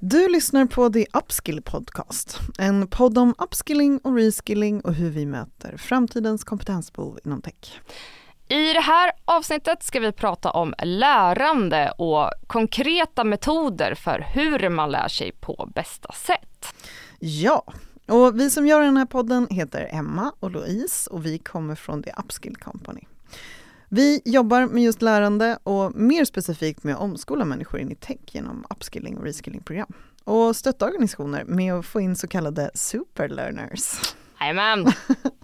Du lyssnar på The Upskill Podcast, en podd om upskilling och reskilling och hur vi möter framtidens kompetensbehov inom tech. I det här avsnittet ska vi prata om lärande och konkreta metoder för hur man lär sig på bästa sätt. Ja, och vi som gör den här podden heter Emma och Louise och vi kommer från The Upskill Company. Vi jobbar med just lärande och mer specifikt med att omskola människor in i tech genom upskilling och reskillingprogram. Och stötta organisationer med att få in så kallade superlearners. Jajamän!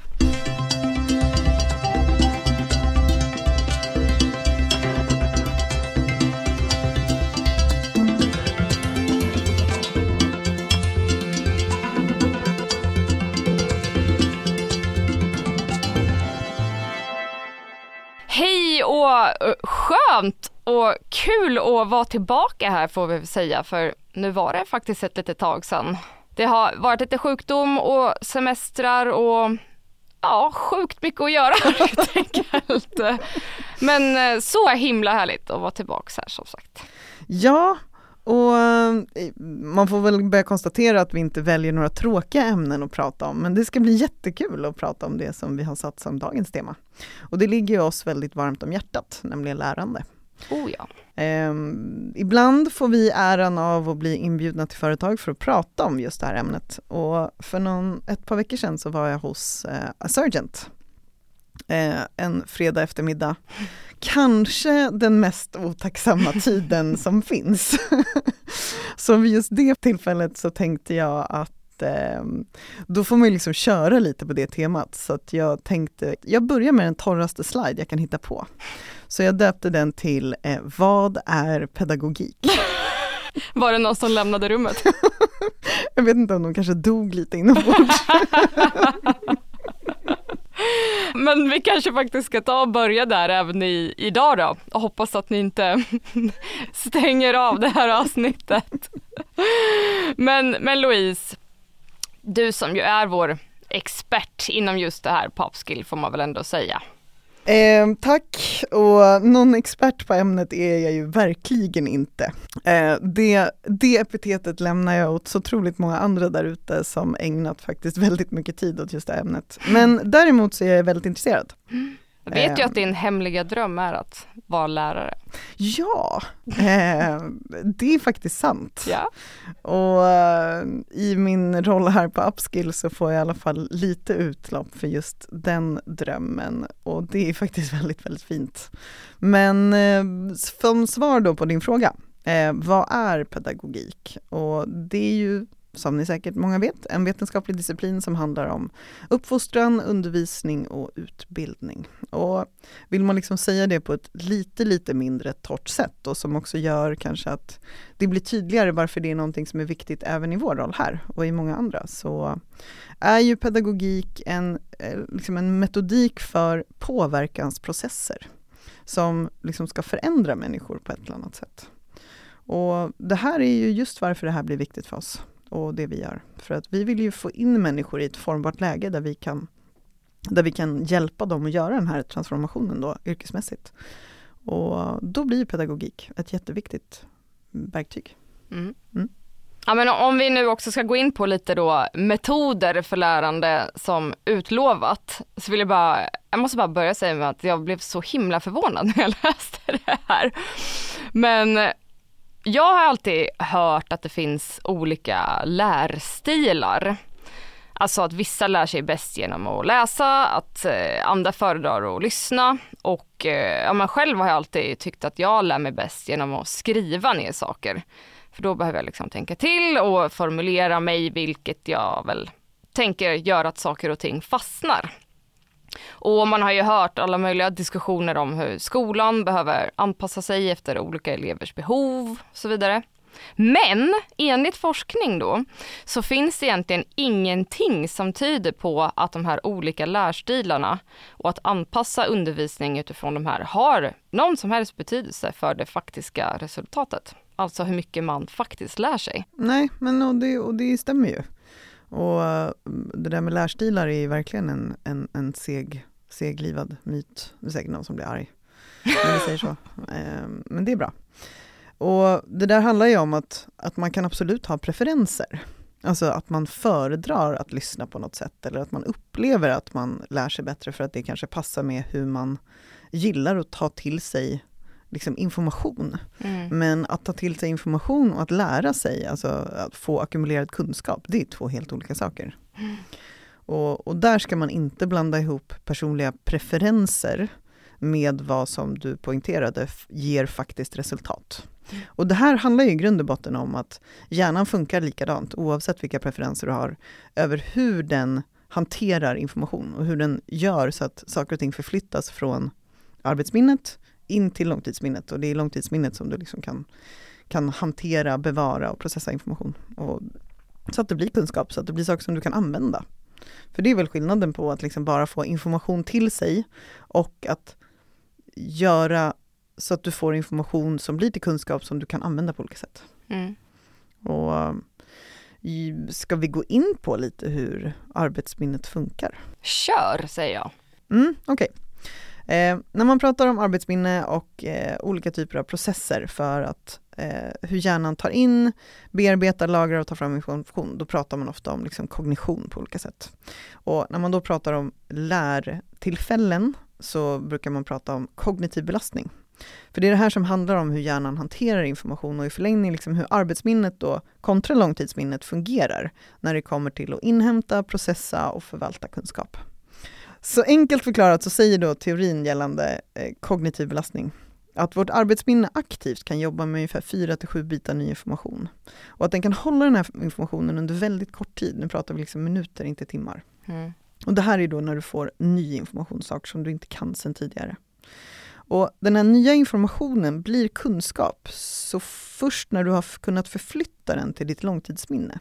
Hej och eh, skönt och kul att vara tillbaka här får vi säga för nu var det faktiskt ett litet tag sedan. Det har varit lite sjukdom och semestrar och ja, sjukt mycket att göra helt enkelt. Men eh, så himla härligt att vara tillbaka här som sagt. Ja, och eh, man får väl börja konstatera att vi inte väljer några tråkiga ämnen att prata om, men det ska bli jättekul att prata om det som vi har satt som dagens tema. Och det ligger ju oss väldigt varmt om hjärtat, nämligen lärande. Oh ja. Eh, ibland får vi äran av att bli inbjudna till företag för att prata om just det här ämnet. Och för någon, ett par veckor sedan så var jag hos eh, Surgent eh, en fredag eftermiddag. Kanske den mest otacksamma tiden som finns. så vid just det tillfället så tänkte jag att eh, då får man ju liksom köra lite på det temat. Så att jag tänkte, jag börjar med den torraste slide jag kan hitta på. Så jag döpte den till eh, Vad är pedagogik? Var det någon som lämnade rummet? jag vet inte om de kanske dog lite inombords. Men vi kanske faktiskt ska ta och börja där även i, idag då och hoppas att ni inte stänger av det här avsnittet. Men, men Louise, du som ju är vår expert inom just det här popskill får man väl ändå säga. Eh, tack, och någon expert på ämnet är jag ju verkligen inte. Eh, det, det epitetet lämnar jag åt så otroligt många andra där ute som ägnat faktiskt väldigt mycket tid åt just det ämnet. Men däremot så är jag väldigt intresserad. Jag vet ju att din hemliga dröm är att vara lärare. Ja, eh, det är faktiskt sant. Ja. Och eh, i min roll här på Upskill så får jag i alla fall lite utlopp för just den drömmen. Och det är faktiskt väldigt, väldigt fint. Men eh, som svar då på din fråga, eh, vad är pedagogik? Och det är ju som ni säkert många vet, en vetenskaplig disciplin som handlar om uppfostran, undervisning och utbildning. Och vill man liksom säga det på ett lite, lite mindre torrt sätt och som också gör kanske att det blir tydligare varför det är någonting som är viktigt även i vår roll här och i många andra, så är ju pedagogik en, eh, liksom en metodik för påverkansprocesser som liksom ska förändra människor på ett eller annat sätt. Och det här är ju just varför det här blir viktigt för oss och det vi gör. För att vi vill ju få in människor i ett formbart läge där vi kan, där vi kan hjälpa dem att göra den här transformationen då, yrkesmässigt. Och då blir pedagogik ett jätteviktigt verktyg. Mm. Mm. Ja, men om vi nu också ska gå in på lite då metoder för lärande som utlovat, så vill jag bara, jag måste bara börja säga med att jag blev så himla förvånad när jag läste det här. Men jag har alltid hört att det finns olika lärstilar. Alltså att vissa lär sig bäst genom att läsa, att eh, andra föredrar att lyssna och eh, ja, men själv har jag alltid tyckt att jag lär mig bäst genom att skriva ner saker. För då behöver jag liksom tänka till och formulera mig, vilket jag väl tänker gör att saker och ting fastnar. Och man har ju hört alla möjliga diskussioner om hur skolan behöver anpassa sig efter olika elevers behov och så vidare. Men enligt forskning då så finns det egentligen ingenting som tyder på att de här olika lärstilarna och att anpassa undervisning utifrån de här har någon som helst betydelse för det faktiska resultatet. Alltså hur mycket man faktiskt lär sig. Nej, men och det, och det stämmer ju. Och mm, det där med lärstilar är verkligen en, en, en seg, seglivad myt. Det är säkert någon som blir arg när vi säger så. Ehm, men det är bra. och det där handlar ju om att, att man kan absolut ha preferenser. Alltså att man föredrar att lyssna på något sätt eller att man upplever att man lär sig bättre för att det kanske passar med hur man gillar att ta till sig liksom information. Mm. Men att ta till sig information och att lära sig, alltså att få ackumulerad kunskap, det är två helt olika saker. Mm. Och, och, där ska man inte blanda ihop personliga preferenser med vad som du poängterade ger faktiskt resultat. Mm. Och det här handlar ju i grund och botten om att hjärnan funkar likadant oavsett vilka preferenser du har, över hur den hanterar information och hur den gör så att saker och ting förflyttas från arbetsminnet in till långtidsminnet och det är långtidsminnet som du liksom kan, kan hantera, bevara och processa information. Och, så att det blir kunskap, så att det blir saker som du kan använda. För det är väl skillnaden på att liksom bara få information till sig och att göra så att du får information som blir till kunskap som du kan använda på olika sätt. Mm. Och Ska vi gå in på lite hur arbetsminnet funkar? Kör, säger jag. Mm, Okej. Okay. Eh, när man pratar om arbetsminne och eh, olika typer av processer för att eh, hur hjärnan tar in, bearbetar, lagrar och tar fram information, då pratar man ofta om liksom, kognition på olika sätt. Och när man då pratar om lärtillfällen så brukar man prata om kognitiv belastning. För det är det här som handlar om hur hjärnan hanterar information och i förlängning liksom hur arbetsminnet då kontra långtidsminnet fungerar när det kommer till att inhämta, processa och förvalta kunskap. Så enkelt förklarat så säger då teorin gällande eh, kognitiv belastning att vårt arbetsminne aktivt kan jobba med ungefär 4 7 bitar ny information. Och att den kan hålla den här informationen under väldigt kort tid, nu pratar vi liksom minuter, inte timmar. Mm. Och det här är då när du får ny information, saker som du inte kan sedan tidigare. Och den här nya informationen blir kunskap, så först när du har kunnat förflytta den till ditt långtidsminne.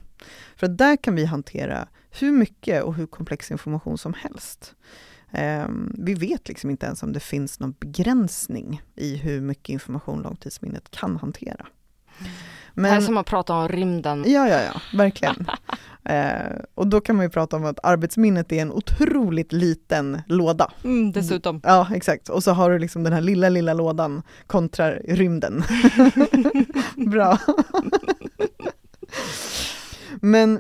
För där kan vi hantera hur mycket och hur komplex information som helst. Um, vi vet liksom inte ens om det finns någon begränsning i hur mycket information långtidsminnet kan hantera. Men, det här är som att prata om rymden. Ja, ja, ja, verkligen. eh, och då kan man ju prata om att arbetsminnet är en otroligt liten låda. Mm, dessutom. Ja, exakt. Och så har du liksom den här lilla, lilla lådan kontra rymden. Bra. Men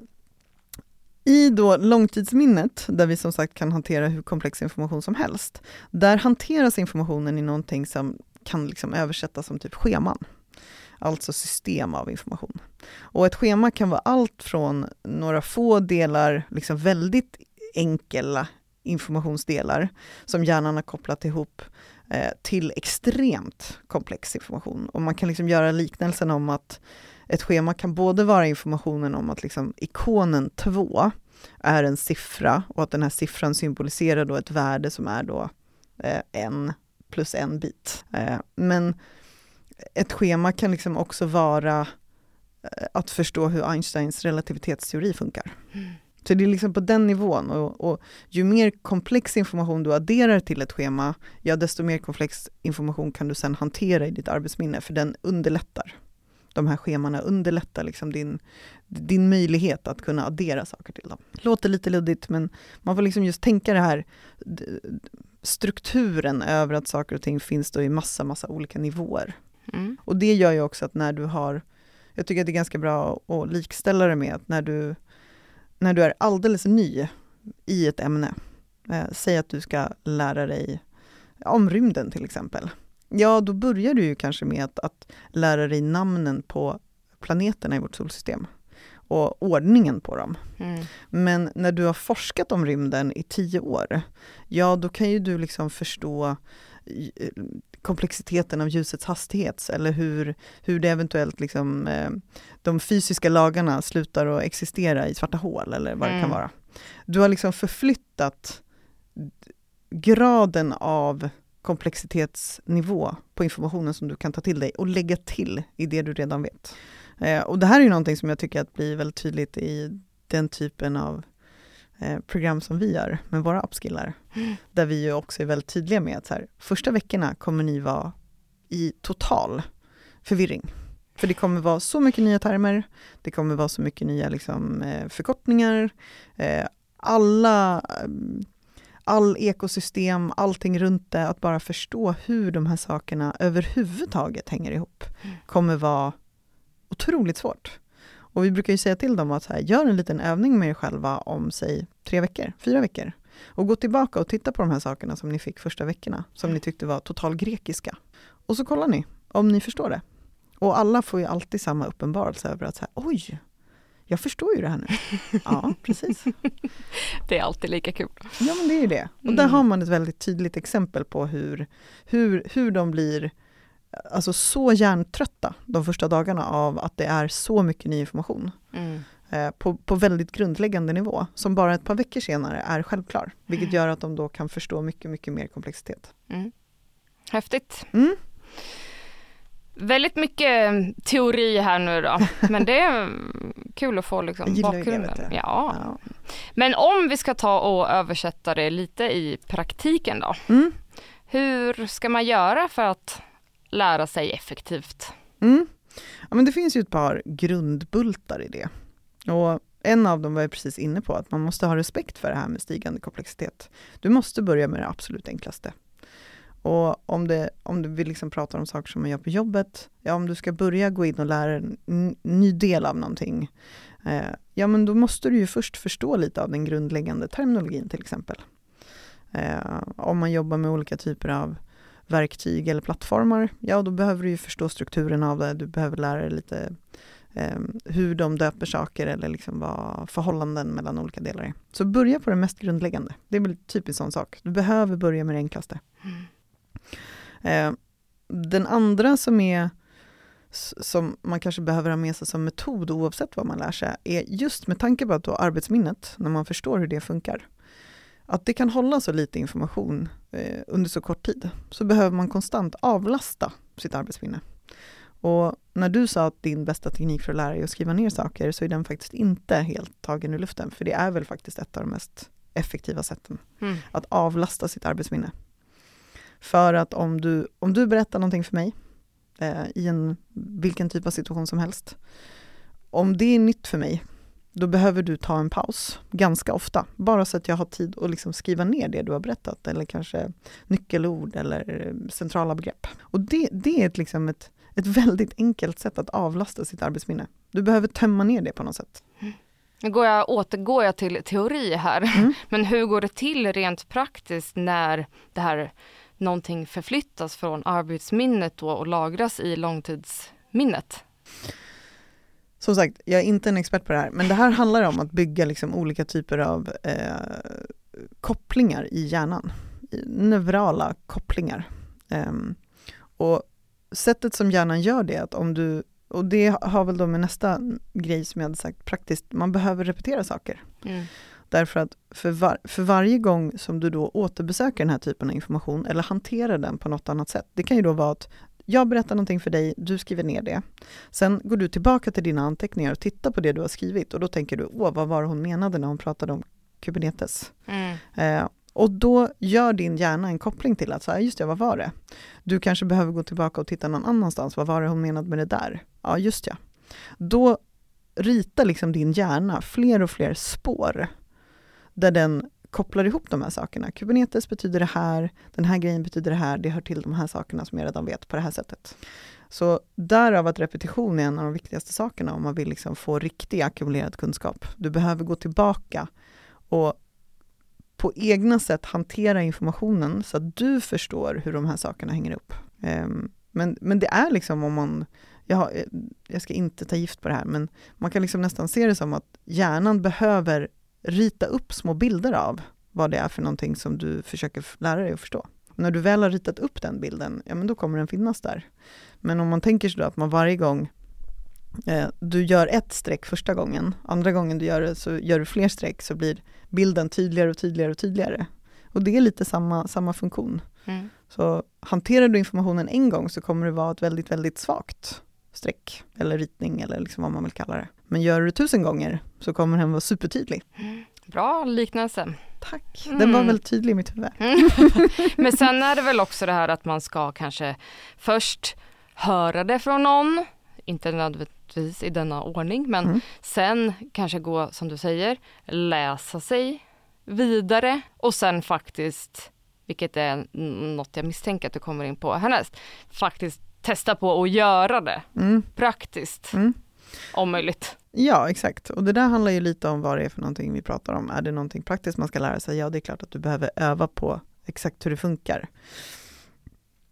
i då långtidsminnet, där vi som sagt kan hantera hur komplex information som helst, där hanteras informationen i någonting som kan liksom översättas som typ scheman. Alltså system av information. Och ett schema kan vara allt från några få delar, liksom väldigt enkla informationsdelar, som hjärnan har kopplat ihop eh, till extremt komplex information. Och man kan liksom göra liknelsen om att ett schema kan både vara informationen om att liksom ikonen 2 är en siffra och att den här siffran symboliserar då ett värde som är då eh, en plus en bit. Eh, men ett schema kan liksom också vara eh, att förstå hur Einsteins relativitetsteori funkar. Mm. Så det är liksom på den nivån och, och, ju mer komplex information du adderar till ett schema, ja desto mer komplex information kan du sedan hantera i ditt arbetsminne, för den underlättar de här schemana underlättar liksom din, din möjlighet att kunna addera saker till dem. Låter lite luddigt men man får liksom just tänka det här strukturen över att saker och ting finns då i massa, massa olika nivåer. Mm. Och det gör ju också att när du har, jag tycker att det är ganska bra att likställa det med att när du, när du är alldeles ny i ett ämne, eh, säg att du ska lära dig om rymden till exempel, Ja, då börjar du ju kanske med att, att lära dig namnen på planeterna i vårt solsystem och ordningen på dem. Mm. Men när du har forskat om rymden i tio år, ja då kan ju du liksom förstå eh, komplexiteten av ljusets hastighet eller hur, hur det eventuellt liksom, eh, de fysiska lagarna slutar att existera i svarta hål eller vad mm. det kan mm. vara. Du har liksom förflyttat graden av komplexitetsnivå på informationen som du kan ta till dig och lägga till i det du redan vet. Eh, och det här är ju någonting som jag tycker att blir väldigt tydligt i den typen av eh, program som vi gör med våra upskillar. Mm. Där vi ju också är väldigt tydliga med att så här, första veckorna kommer ni vara i total förvirring. För det kommer vara så mycket nya termer, det kommer vara så mycket nya liksom, eh, förkortningar, eh, alla all ekosystem, allting runt det, att bara förstå hur de här sakerna överhuvudtaget hänger ihop, Mm. kommer vara otroligt svårt. Och vi brukar ju säga till dem att så här, gör en liten övning med er själva om, säg, tre veckor, fyra veckor. Och gå tillbaka och titta på de här sakerna som ni fick första veckorna, som ni tyckte var total grekiska. Och så kollar ni om ni förstår det. Och alla får ju alltid samma uppenbarelse över att så här, oj, jag förstår ju det här nu. Ja, precis. Det är alltid lika kul. Ja, men det är ju det. Och där Mm. har man ett väldigt tydligt exempel på hur, hur, hur de blir alltså så hjärntrötta de första dagarna av att det är så mycket ny information Mm. eh, på, på väldigt grundläggande nivå, som bara ett par veckor senare är självklar, vilket gör att de då kan förstå mycket, mycket mer komplexitet. Mm. Häftigt. Mm. Väldigt mycket teori här nu då, men det kul att få liksom det, bakgrunden. Ja. Ja. Men om vi ska ta och översätta det lite i praktiken då. Mm. Hur ska man göra för att lära sig effektivt? Mm. Ja, men det finns ju ett par grundbultar i det. Och en av dem var jag precis inne på, att man måste ha respekt för det här med stigande komplexitet. Du måste börja med det absolut enklaste. Och om, det, om du vill liksom prata om saker som man gör på jobbet, ja om du ska börja gå in och lära en ny del av någonting, eh, ja men då måste du ju först förstå lite av den grundläggande terminologin till exempel. Eh, om man jobbar med olika typer av verktyg eller plattformar, ja då behöver du ju förstå strukturen av det, du behöver lära dig lite eh, hur de döper saker eller liksom vad förhållanden mellan olika delar är. Så börja på det mest grundläggande. Det är väl typiskt sån sak. Du behöver börja med det enklaste. Mm den andra som är som man kanske behöver ha med sig som metod oavsett vad man lär sig, är just med tanke på att då arbetsminnet, när man förstår hur det funkar, att det kan hålla så lite information eh, under så kort tid, så behöver man konstant avlasta sitt arbetsminne. Och när du sa att din bästa teknik för att lära dig att skriva ner saker, så är den faktiskt inte helt tagen ur luften, för det är väl faktiskt ett av de mest effektiva sätten Mm. att avlasta sitt arbetsminne. För att om du, om du berättar någonting för mig eh, i en, vilken typ av situation som helst, om det är nytt för mig, då behöver du ta en paus ganska ofta, bara så att jag har tid att liksom skriva ner det du har berättat, eller kanske nyckelord eller eh, centrala begrepp. Och det, det är ett, liksom ett, ett väldigt enkelt sätt att avlasta sitt arbetsminne. Du behöver tömma ner det på något sätt. Nu går jag, återgår jag till teori här, Mm. men hur går det till rent praktiskt när det här någonting förflyttas från arbetsminnet då och lagras i långtidsminnet? Som sagt, jag är inte en expert på det här, men det här handlar om att bygga liksom olika typer av eh, kopplingar i hjärnan. Neurala kopplingar. Ehm, och sättet som hjärnan gör det, att om du, och det har väl då med nästa grej som jag hade sagt praktiskt, man behöver repetera saker. Mm. Därför att för, var, för varje gång som du då återbesöker den här typen av information eller hanterar den på något annat sätt, det kan ju då vara att jag berättar någonting för dig, du skriver ner det. Sen går du tillbaka till dina anteckningar och tittar på det du har skrivit och då tänker du, åh vad var det hon menade när hon pratade om Kubernetes? Mm. Eh, och då gör din hjärna en koppling till att, så här, just det, vad var det? Du kanske behöver gå tillbaka och titta någon annanstans, vad var det hon menade med det där? Ja, just ja. Då ritar liksom din hjärna fler och fler spår där den kopplar ihop de här sakerna. Kubernetes betyder det här, den här grejen betyder det här, det hör till de här sakerna som jag redan vet på det här sättet. Så därav att repetition är en av de viktigaste sakerna om man vill liksom få riktig ackumulerad kunskap. Du behöver gå tillbaka och på egna sätt hantera informationen så att du förstår hur de här sakerna hänger upp. Ehm, men, men det är liksom om man, jag, har, eh, jag ska inte ta gift på det här, men man kan liksom nästan se det som att hjärnan behöver rita upp små bilder av vad det är för någonting som du försöker lära dig att förstå. Och när du väl har ritat upp den bilden, ja men då kommer den finnas där. Men om man tänker sig då att man varje gång eh, du gör ett streck första gången, andra gången du gör det så gör du fler streck så blir bilden tydligare och tydligare och tydligare. Och det är lite samma, samma funktion. Mm. Så hanterar du informationen en gång så kommer det vara ett väldigt, väldigt svagt streck eller ritning eller liksom vad man vill kalla det. Men gör du det tusen gånger så kommer den vara supertydlig. Bra liknelse. Tack. Mm. Den var väl tydlig i mitt huvud. Men sen är det väl också det här att man ska kanske först höra det från någon, inte nödvändigtvis i denna ordning, men Mm. sen kanske gå, som du säger, läsa sig vidare och sen faktiskt, vilket är något jag misstänker att du kommer in på härnäst, faktiskt testa på att göra det Mm. praktiskt Mm. om möjligt. Ja, exakt. Och det där handlar ju lite om vad det är för någonting vi pratar om. Är det någonting praktiskt man ska lära sig? Ja, det är klart att du behöver öva på exakt hur det funkar.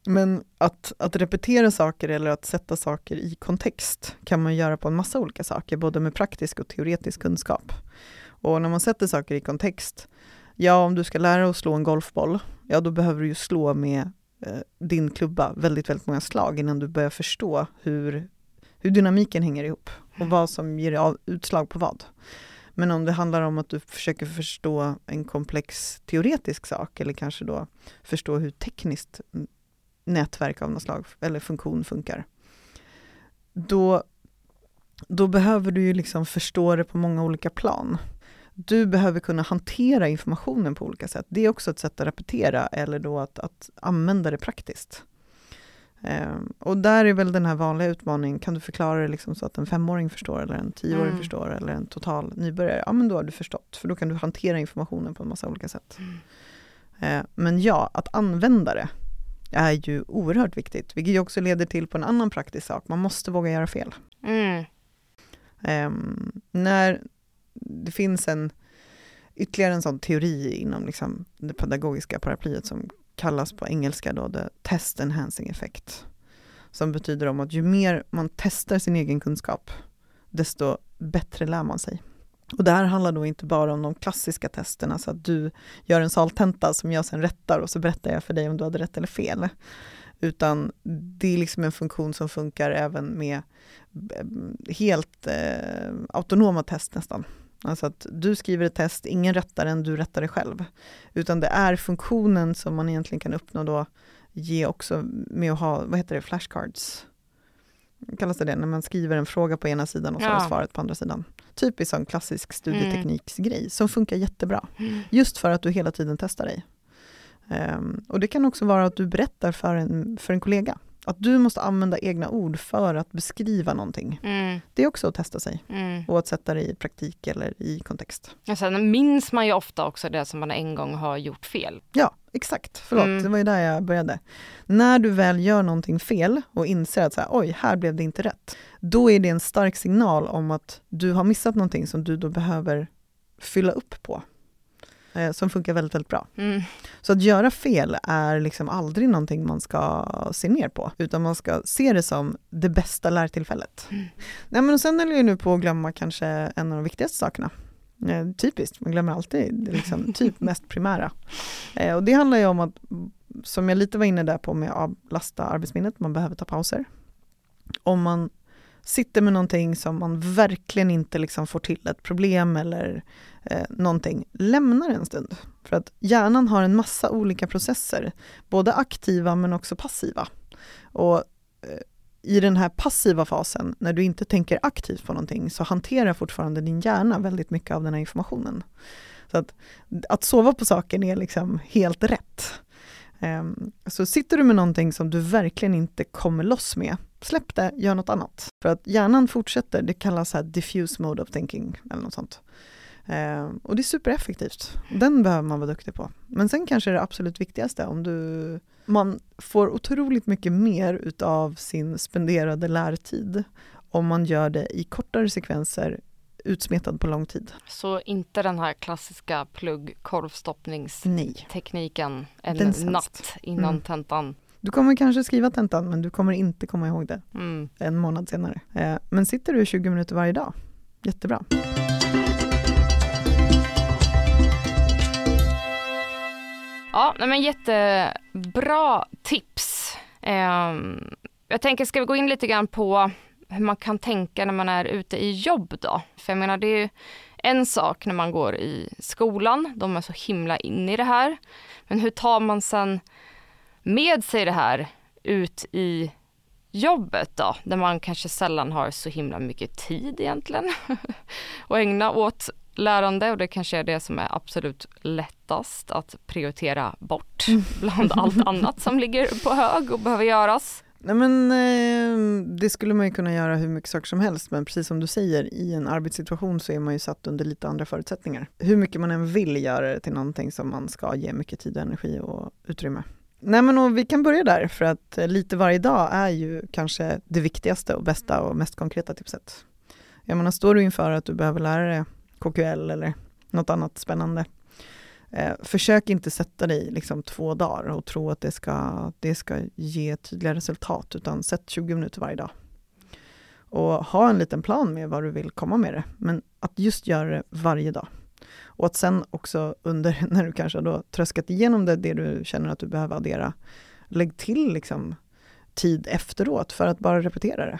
Men att, att repetera saker eller att sätta saker i kontext kan man göra på en massa olika saker, både med praktisk och teoretisk kunskap. Och när man sätter saker i kontext, ja om du ska lära dig att slå en golfboll, ja då behöver du ju slå med eh, din klubba väldigt, väldigt många slag innan du börjar förstå hur, hur dynamiken hänger ihop och vad som ger utslag på vad. Men om det handlar om att du försöker förstå en komplex teoretisk sak eller kanske då förstå hur tekniskt nätverk av något slag eller funktion funkar. Då, då behöver du ju liksom förstå det på många olika plan. Du behöver kunna hantera informationen på olika sätt. Det är också ett sätt att repetera eller då att, att använda det praktiskt. Um, och där är väl den här vanliga utmaningen, kan du förklara det liksom så att en femåring förstår eller en tioåring Mm. förstår eller en total nybörjare? Ja men då har du förstått, för då kan du hantera informationen på en massa olika sätt. Eh, men ja, att använda det är ju oerhört viktigt, vilket ju också leder till på en annan praktisk sak, man måste våga göra fel. Mm. Ehm, när det finns en ytterligare en sån teori inom liksom det pedagogiska paraplyet som kallas på engelska då the test enhancing effect. Som betyder om att ju mer man testar sin egen kunskap, desto bättre lär man sig. Och det här handlar då inte bara om de klassiska testerna, så att du gör en saltenta som jag sen rättar och så berättar jag för dig om du hade rätt eller fel. Utan det är liksom en funktion som funkar även med eh, helt eh, autonoma test nästan. Alltså att du skriver ett test, ingen rättar den, du rättar det själv. Utan det är funktionen som man egentligen kan uppnå då, ge också med att ha, vad heter det, flashcards. Kallas det det, när man skriver en fråga på ena sidan och så Ja. är svaret på andra sidan. Typiskt sån klassisk studietekniksgrej som funkar jättebra. Mm. Just för att du hela tiden testar dig. Ehm, och det kan också vara att du berättar för en, för en kollega. Att du måste använda egna ord för att beskriva någonting. Mm. Det är också att testa sig Mm. och att sätta det i praktik eller i kontext. Och sen minns man ju ofta också det som man en gång har gjort fel. Ja, exakt. Förlåt, Mm. det var ju där jag började. När du väl gör någonting fel och inser att så här, oj, här blev det inte rätt. Då är det en stark signal om att du har missat någonting som du då behöver fylla upp på. Eh, som funkar väldigt, väldigt bra. Mm. Så att göra fel är liksom aldrig någonting man ska se ner på, utan man ska se det som det bästa lärtillfället. Mm. Nej, men och sen är jag nu på att glömma kanske en av de viktigaste sakerna. Eh, typiskt, man glömmer alltid liksom, typ mest primära. Eh, och det handlar ju om att, som jag lite var inne där på med att avlasta arbetsminnet, man behöver ta pauser. Om man sitter med någonting som man verkligen inte liksom får till ett problem eller eh, någonting, lämna det en stund. För att hjärnan har en massa olika processer, både aktiva men också passiva. Och eh, i den här passiva fasen, när du inte tänker aktivt på någonting, så hanterar fortfarande din hjärna väldigt mycket av den här informationen. Så att, att sova på saken är liksom helt rätt. Ehm, så sitter du med någonting som du verkligen inte kommer loss med, släpp det, gör något annat. För att hjärnan fortsätter, det kallas här diffuse mode of thinking eller något sånt. Ehm, och det är supereffektivt. Den behöver man vara duktig på. Men sen kanske det absolut viktigaste, om du... Man får otroligt mycket mer utav sin spenderade lärtid om man gör det i kortare sekvenser utsmetad på lång tid. Så inte den här klassiska plugg korvstoppningstekniken Nej. en Den natt innan Mm. tentan. Du kommer kanske skriva tentan men du kommer inte komma ihåg det Mm. en månad senare. Eh, Men sitter du 20 minuter varje dag, jättebra. Ja, men jättebra tips. Ehm, jag tänker, ska vi gå in lite grann på hur man kan tänka när man är ute i jobb då? För jag menar, det är ju en sak när man går i skolan, de är så himla inne i det här. Men hur tar man sen med sig det här ut i jobbet då, där man kanske sällan har så himla mycket tid egentligen att ägna åt lärande och det kanske är det som är absolut lättast att prioritera bort bland allt annat som ligger på hög och behöver göras. Nej men eh, det skulle man ju kunna göra hur mycket saker som helst men precis som du säger i en arbetssituation så är man ju satt under lite andra förutsättningar. Hur mycket man än vill göra det till någonting som man ska ge mycket tid, och energi och utrymme. Nej men och vi kan börja där för att eh, lite varje dag är ju kanske det viktigaste och bästa och mest konkreta tipset. Jag menar står du inför att du behöver lära dig KQL eller något annat spännande Eh, försök inte sätta dig liksom två dagar och tro att det ska, det ska ge tydliga resultat, utan sätt 20 minuter varje dag. Och ha en liten plan med vad du vill komma med det, men att just göra det varje dag. Och att sen också under, när du kanske då tröskat igenom det, det du känner att du behöver addera, lägg till liksom tid efteråt för att bara repetera det.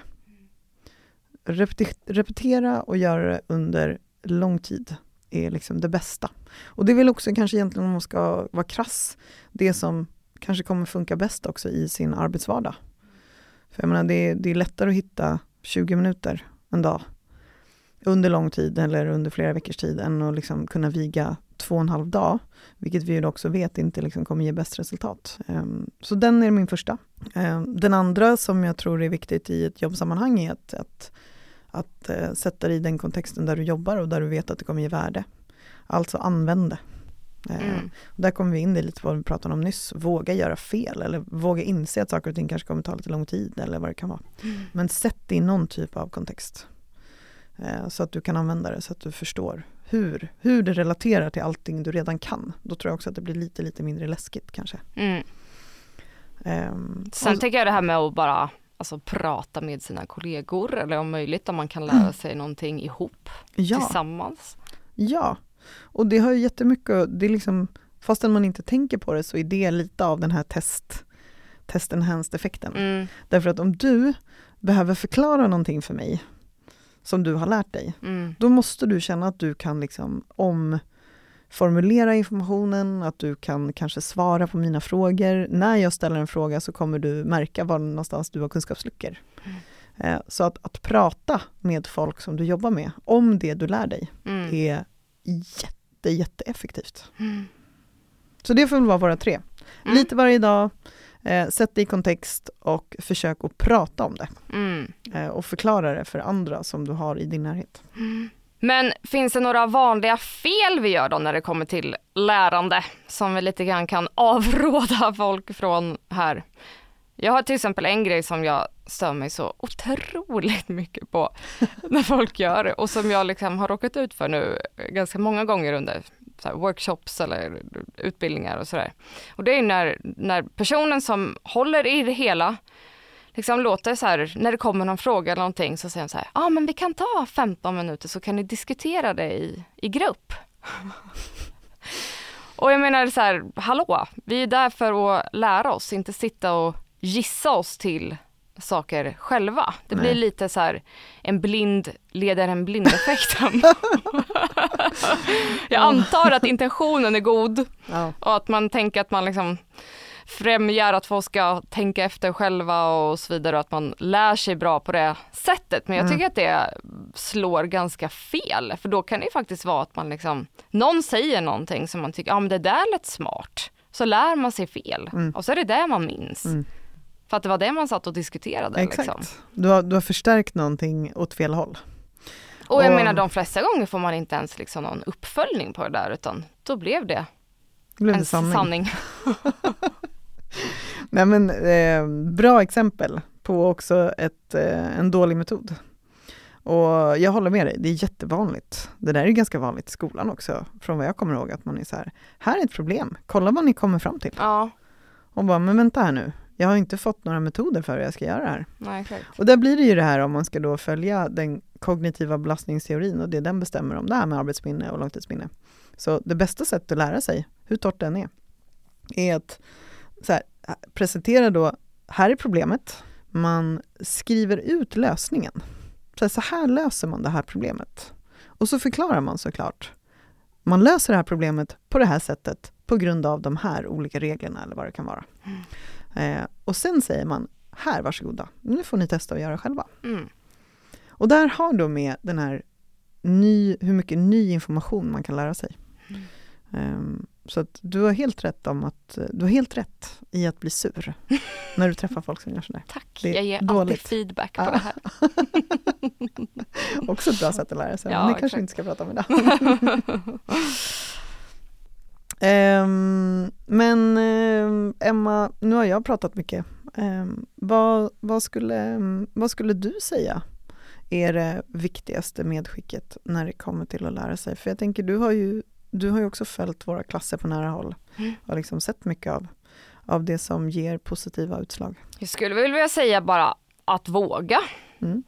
Repetera och göra det under lång tid är liksom det bästa. Och det är väl också kanske egentligen om man ska vara krass, det som kanske kommer funka bäst också i sin arbetsvardag. För jag menar, det är, det är lättare att hitta 20 minuter en dag under lång tid eller under flera veckors tid än att liksom kunna viga två och en halv dag, vilket vi också vet inte liksom kommer ge bäst resultat. Um, så den är min första. Um, den andra som jag tror är viktigt i ett jobbsammanhang är att, att att eh, sätta dig i den kontexten där du jobbar och där du vet att det kommer ge värde. Alltså använd det. Eh, mm. Där kommer vi in i lite vad vi pratade om nyss, våga göra fel eller våga inse att saker och ting kanske kommer ta lite lång tid eller vad det kan vara. Mm. Men sätt det i någon typ av kontext. Eh, så att du kan använda det, så att du förstår hur, hur det relaterar till allting du redan kan. Då tror jag också att det blir lite, lite mindre läskigt kanske. Mm. Um, Sen och, tänker jag det här med att bara alltså, prata med sina kollegor eller om möjligt om man kan lära mm. sig någonting ihop ja. tillsammans. Ja, och det har ju jättemycket, det är liksom, fastän man inte tänker på det så är det lite av den här test, test enhanced effekten. Mm. Därför att om du behöver förklara någonting för mig som du har lärt dig, mm. då måste du känna att du kan liksom om formulera informationen, att du kan kanske svara på mina frågor. När jag ställer en fråga så kommer du märka var någonstans du har kunskapsluckor. Mm. Eh, så att, att prata med folk som du jobbar med om det du lär dig mm. är jätte, jätteeffektivt. Mm. Så det får väl vara våra tre. Mm. Lite varje dag, eh, sätt det i kontext och försök att prata om det. Mm. Eh, och förklara det för andra som du har i din närhet. Mm. Men finns det några vanliga fel vi gör då när det kommer till lärande som vi lite grann kan avråda folk från här? Jag har till exempel en grej som jag stör mig så otroligt mycket på när folk gör och som jag liksom har råkat ut för nu ganska många gånger under workshops eller utbildningar och sådär. Och det är när, när personen som håller i det hela liksom låter så här, när det kommer någon fråga eller någonting så säger de så här, ja ah, men vi kan ta 15 minuter så kan ni diskutera det i, i grupp. och jag menar så här, hallå, vi är där för att lära oss, inte sitta och gissa oss till saker själva. Det blir lite så här, en blind leder en blind effekten. jag antar att intentionen är god ja. och att man tänker att man liksom främjar att folk ska tänka efter själva och så vidare och att man lär sig bra på det sättet. Men jag mm. tycker att det slår ganska fel för då kan det faktiskt vara att man liksom, någon säger någonting som man tycker, ja men det där lät smart. Så lär man sig fel mm. och så är det det man minns. Mm. För att det var det man satt och diskuterade. Exakt. Liksom. Du, har, du har förstärkt någonting åt fel håll. Och jag och, menar de flesta gånger får man inte ens liksom någon uppföljning på det där utan då blev det, blev en sanning. sanning. Nej men eh, bra exempel på också ett, eh, en dålig metod. Och jag håller med dig, det är jättevanligt. Det där är ganska vanligt i skolan också, från vad jag kommer ihåg, att man är så här, här är ett problem, kolla vad ni kommer fram till. Ja. Och bara, men vänta här nu, jag har inte fått några metoder för hur jag ska göra det här. Nej, och där blir det ju det här om man ska då följa den kognitiva belastningsteorin och det den bestämmer om det här med arbetsminne och långtidsminne. Så det bästa sättet att lära sig, hur torrt den är, är att så här, presentera då, här är problemet, man skriver ut lösningen. Så här, så här löser man det här problemet. Och så förklarar man såklart. Man löser det här problemet på det här sättet på grund av de här olika reglerna eller vad det kan vara. Mm. Eh, och sen säger man, här varsågoda, nu får ni testa att göra själva. Mm. Och där har då med den här ny, hur mycket ny information man kan lära sig. Mm. Um, Så du har helt rätt om att, du har helt rätt i att bli sur när du träffar folk som gör sådär. Tack, jag ger dåligt. alltid feedback på Ja. det här. Också ett bra sätt att lära sig, Ja, men det kanske vi inte ska prata om idag. Ehm, men ehm, Emma, nu har jag pratat mycket. Ehm, vad, vad, skulle, vad skulle du säga är det viktigaste medskicket när det kommer till att lära sig? För jag tänker, du har ju, du har ju också följt våra klasser på nära håll Mm. och liksom sett mycket av, av det som ger positiva utslag. Jag skulle vilja säga bara att våga. Mm.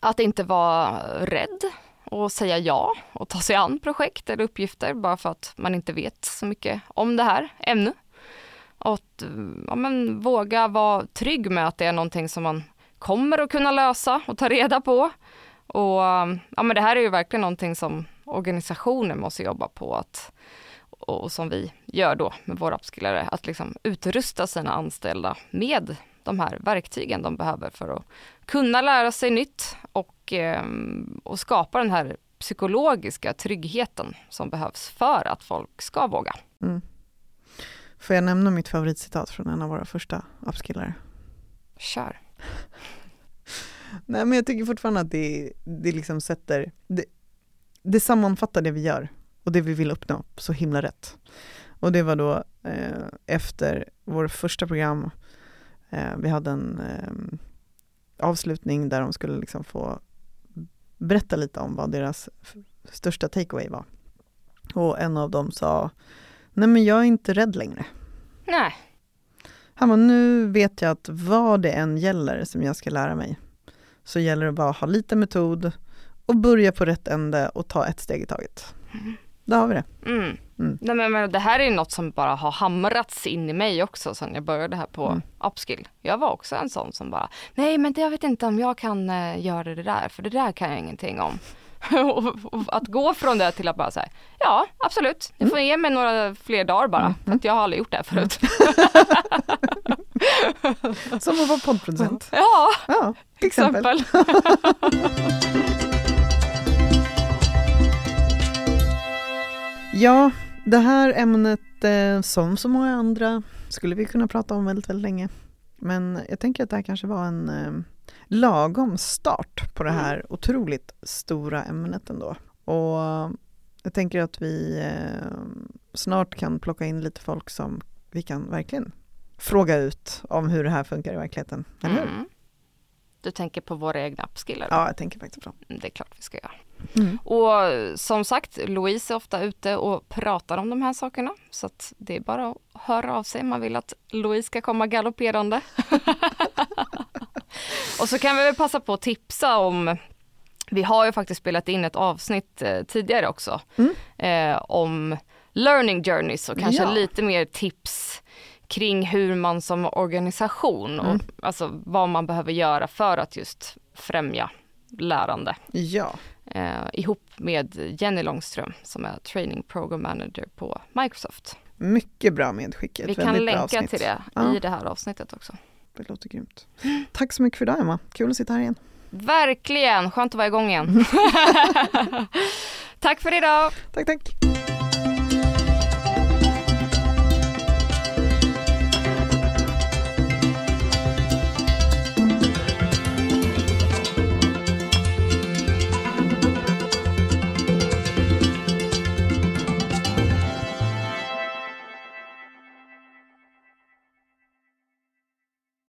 Att inte vara rädd och säga ja och ta sig an projekt eller uppgifter bara för att man inte vet så mycket om det här ännu. Och att ja, men, våga vara trygg med att det är någonting som man kommer att kunna lösa och ta reda på. Och ja, men det här är ju verkligen någonting som organisationer måste jobba på att, och som vi gör då med våra upskillare, att liksom utrusta sina anställda med de här verktygen de behöver för att kunna lära sig nytt och, eh, och skapa den här psykologiska tryggheten som behövs för att folk ska våga. Mm. Får jag nämna mitt favoritcitat från en av våra första upskillare? Kör. Nej men jag tycker fortfarande att det, det liksom sätter, det, det sammanfattar det vi gör och det vi vill uppnå så himla rätt. Och det var då eh, efter vår första program, eh, vi hade en eh, avslutning där de skulle liksom få berätta lite om vad deras största takeaway var. Och en av dem sa, nej men jag är inte rädd längre. Nej, Han bara, nu vet jag att vad det än gäller som jag ska lära mig, så gäller det bara att ha lite metod och börja på rätt ände och ta ett steg i taget. Där har vi det. Mm. Mm. Nej, men, men det här är något som bara har hamrats in i mig också sen jag började här på Mm. Upskill. Jag var också en sån som bara, nej men det- jag vet inte om jag kan eh, göra det där, för det där kan jag ingenting om. att gå från det till att bara säga, ja absolut, ni får ge mig några fler dagar bara, för att jag har aldrig gjort det här förut. Som att vara poddproducent. ja, Ja, till exempel. exempel. Ja, det här ämnet, eh, som så många andra, skulle vi kunna prata om väldigt, väldigt länge. Men jag tänker att det här kanske var en eh, lagom start på det här otroligt stora ämnet ändå. Och jag tänker att vi eh, snart kan plocka in lite folk som vi kan verkligen fråga ut om hur det här funkar i verkligheten. Eller hur? Du tänker på våra egna upskillare? Ja, jag tänker faktiskt på dem. Mm, Det är klart vi ska göra. Mm. Och som sagt, Louise är ofta ute och pratar om de här sakerna. Så att det är bara att höra av sig om man vill att Louise ska komma galopperande. och så kan vi väl passa på att tipsa om vi har ju faktiskt spelat in ett avsnitt eh, tidigare också Mm. eh, om learning journeys och kanske Ja. lite mer tips kring hur man som organisation och Mm. alltså vad man behöver göra för att just främja lärande Ja, eh, ihop med Jenny Långström som är training program manager på Microsoft. mycket bra medskick. Vi kan länka avsnitt. till det Ja. i det här avsnittet också. Det låter grymt. Tack så mycket för idag Emma. Kul att sitta här igen. Verkligen, skönt att vara igång igen. Tack för idag! Tack, tack.